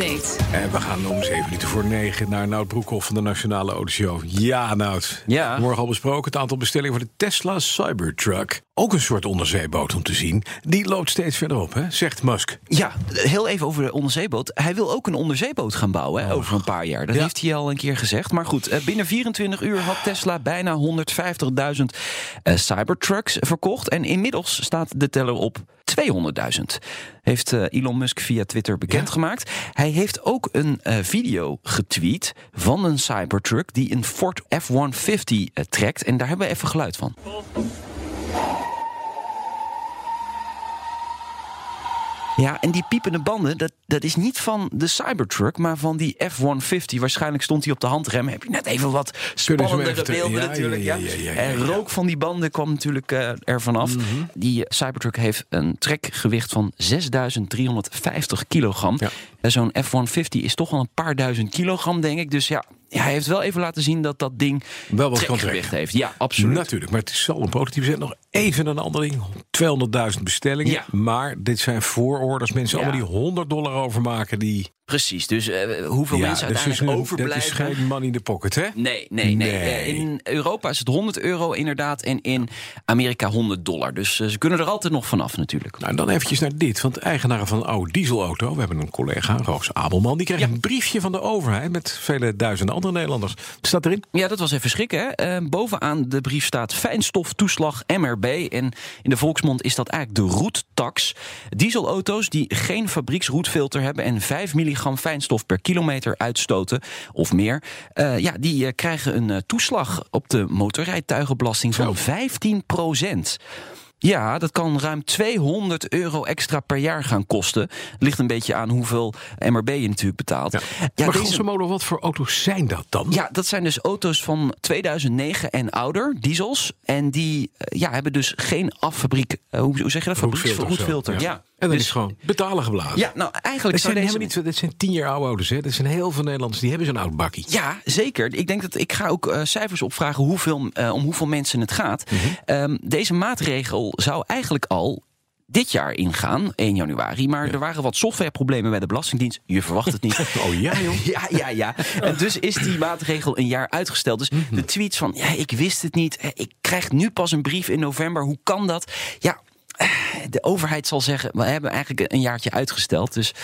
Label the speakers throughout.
Speaker 1: En we gaan om 7 minuten voor 9 naar Nout Broekhoff van de Nationale Autoshow. Ja, Nout.
Speaker 2: Ja.
Speaker 1: Morgen al besproken het aantal bestellingen voor de Tesla Cybertruck. Ook een soort onderzeeboot om te zien. Die loopt steeds verder op, hè? zegt Musk.
Speaker 2: Ja, heel even over de onderzeeboot. Hij wil ook een onderzeeboot gaan bouwen hè, over een paar jaar. Dat
Speaker 1: Ja.
Speaker 2: heeft hij al een keer gezegd. Maar goed, eh, binnen 24 uur had Tesla bijna 150.000 eh, Cybertrucks verkocht. En inmiddels staat de teller op 200.000. Heeft eh, Elon Musk via Twitter bekendgemaakt. Hij heeft ook een eh, video getweet van een Cybertruck die een Ford F-150 eh, trekt. En daar hebben we even geluid van. Ja, en die piepende banden, dat, dat is niet van de Cybertruck, maar van die F-150. Waarschijnlijk stond hij op de handrem. Heb je net even wat spannendere beelden
Speaker 1: ja,
Speaker 2: natuurlijk.
Speaker 1: ja,
Speaker 2: Ja, En rook van die banden kwam natuurlijk eh, er vanaf.
Speaker 1: Mhm.
Speaker 2: Die Cybertruck heeft een trekgewicht van 6350 kilogram. Zo'n F-150 is toch wel een paar duizend kilogram, denk ik. Dus ja, ja, hij heeft wel even laten zien dat dat ding
Speaker 1: Wel wat
Speaker 2: trekgewicht
Speaker 1: trekken.
Speaker 2: heeft. Ja, absoluut.
Speaker 1: Natuurlijk, maar het is al een prototype. Zet nog even een ander ding. 200.000 bestellingen.
Speaker 2: Ja.
Speaker 1: Maar dit zijn voororders. Mensen
Speaker 2: Ja.
Speaker 1: allemaal die 100 dollar overmaken. Die,
Speaker 2: Precies, dus eh, hoeveel
Speaker 1: ja,
Speaker 2: mensen
Speaker 1: dus
Speaker 2: uiteindelijk
Speaker 1: een-
Speaker 2: overblijven...
Speaker 1: Dat is geen money in the pocket, hè?
Speaker 2: Nee, nee, nee.
Speaker 1: Nee.
Speaker 2: Eh, In Europa is het 100 euro inderdaad. En in Amerika 100 dollar. Dus eh, ze kunnen er altijd nog vanaf natuurlijk.
Speaker 1: Nou, dan eventjes naar dit. Want de eigenaren van een oude dieselauto... we hebben een collega, Roos Abelman... die kreeg een briefje van de overheid... met vele duizenden andere Nederlanders. Het staat erin.
Speaker 2: Ja, dat was even schrikken. Hè? Bovenaan de brief staat fijnstoftoeslag MRB. En in de volksmond is dat eigenlijk de roettax. Dieselauto's die geen fabrieksroetfilter hebben... en 5 milligram fijnstof per kilometer uitstoten of meer... eh, ja, die eh, krijgen een eh, toeslag op de motorrijtuigenbelasting van 15 procent. Ja, dat kan ruim 200 euro extra per jaar gaan kosten. Ligt een beetje aan hoeveel MRB je natuurlijk betaalt.
Speaker 1: Ja.
Speaker 2: Ja,
Speaker 1: maar
Speaker 2: deze-
Speaker 1: grosso wat voor auto's zijn dat dan?
Speaker 2: ja, dat zijn dus auto's van 2009 en ouder, diesels. En die eh, ja, hebben dus geen affabriek... eh, hoe, hoe zeg je dat? Fabrieksroetfilter, ja.
Speaker 1: En
Speaker 2: Dus-
Speaker 1: is gewoon betalen geblazen.
Speaker 2: Ja, nou eigenlijk
Speaker 1: Dat zijn,
Speaker 2: deze...
Speaker 1: helemaal niet, dat zijn tien jaar oude auto's. Hè? Dat zijn heel veel Nederlanders die hebben zo'n oud bakkie.
Speaker 2: Ja, zeker. Ik denk dat ik ga ook eh, cijfers opvragen hoeveel, om hoeveel mensen het gaat.
Speaker 1: Mhm.
Speaker 2: Ehm, deze maatregel zou eigenlijk al dit jaar ingaan, 1 januari. Maar er waren wat softwareproblemen bij de Belastingdienst. Je verwacht het niet.
Speaker 1: Oh ja, joh.
Speaker 2: Ja, ja, ja. En dus is die maatregel een jaar uitgesteld. Dus
Speaker 1: Mhm.
Speaker 2: de tweets van, ja, ik wist het niet. Ik krijg nu pas een brief in november. Hoe kan dat? Ja, eh, de overheid zal zeggen, we hebben eigenlijk een jaartje uitgesteld. Dus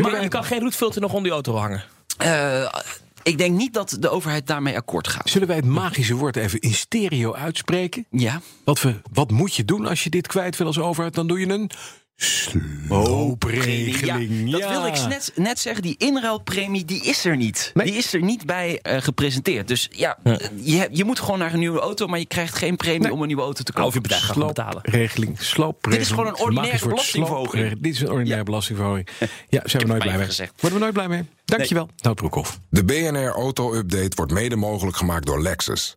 Speaker 3: Maar je kan geen roetfilter nog onder je auto hangen.
Speaker 2: eh, ik denk niet dat de overheid daarmee akkoord gaat.
Speaker 1: Zullen wij het magische woord even in stereo uitspreken?
Speaker 2: Ja,
Speaker 1: Wat, we, wat moet je doen als je dit kwijt wil als overheid? Dan doe je een sloopregeling.
Speaker 2: Ja, dat wil ik net, net zeggen. Die inruilpremie die is er niet. Die is er niet bij eh, gepresenteerd. Dus ja, Je, je moet gewoon naar een nieuwe auto, maar je krijgt geen premie om een nieuwe auto te kopen.
Speaker 3: Of je betaalt gewoon betalen.
Speaker 1: Sloopregeling.
Speaker 2: Dit is gewoon een ordinaire belastingverhoging.
Speaker 1: Dit is een ordinaire belastingverhoging. Ja, zijn we nooit blij mee.
Speaker 2: gezegd.
Speaker 1: Worden we nooit blij mee? Dankjewel. Nou, Broekhoff.
Speaker 4: De BNR Auto Update wordt mede mogelijk gemaakt door Lexus.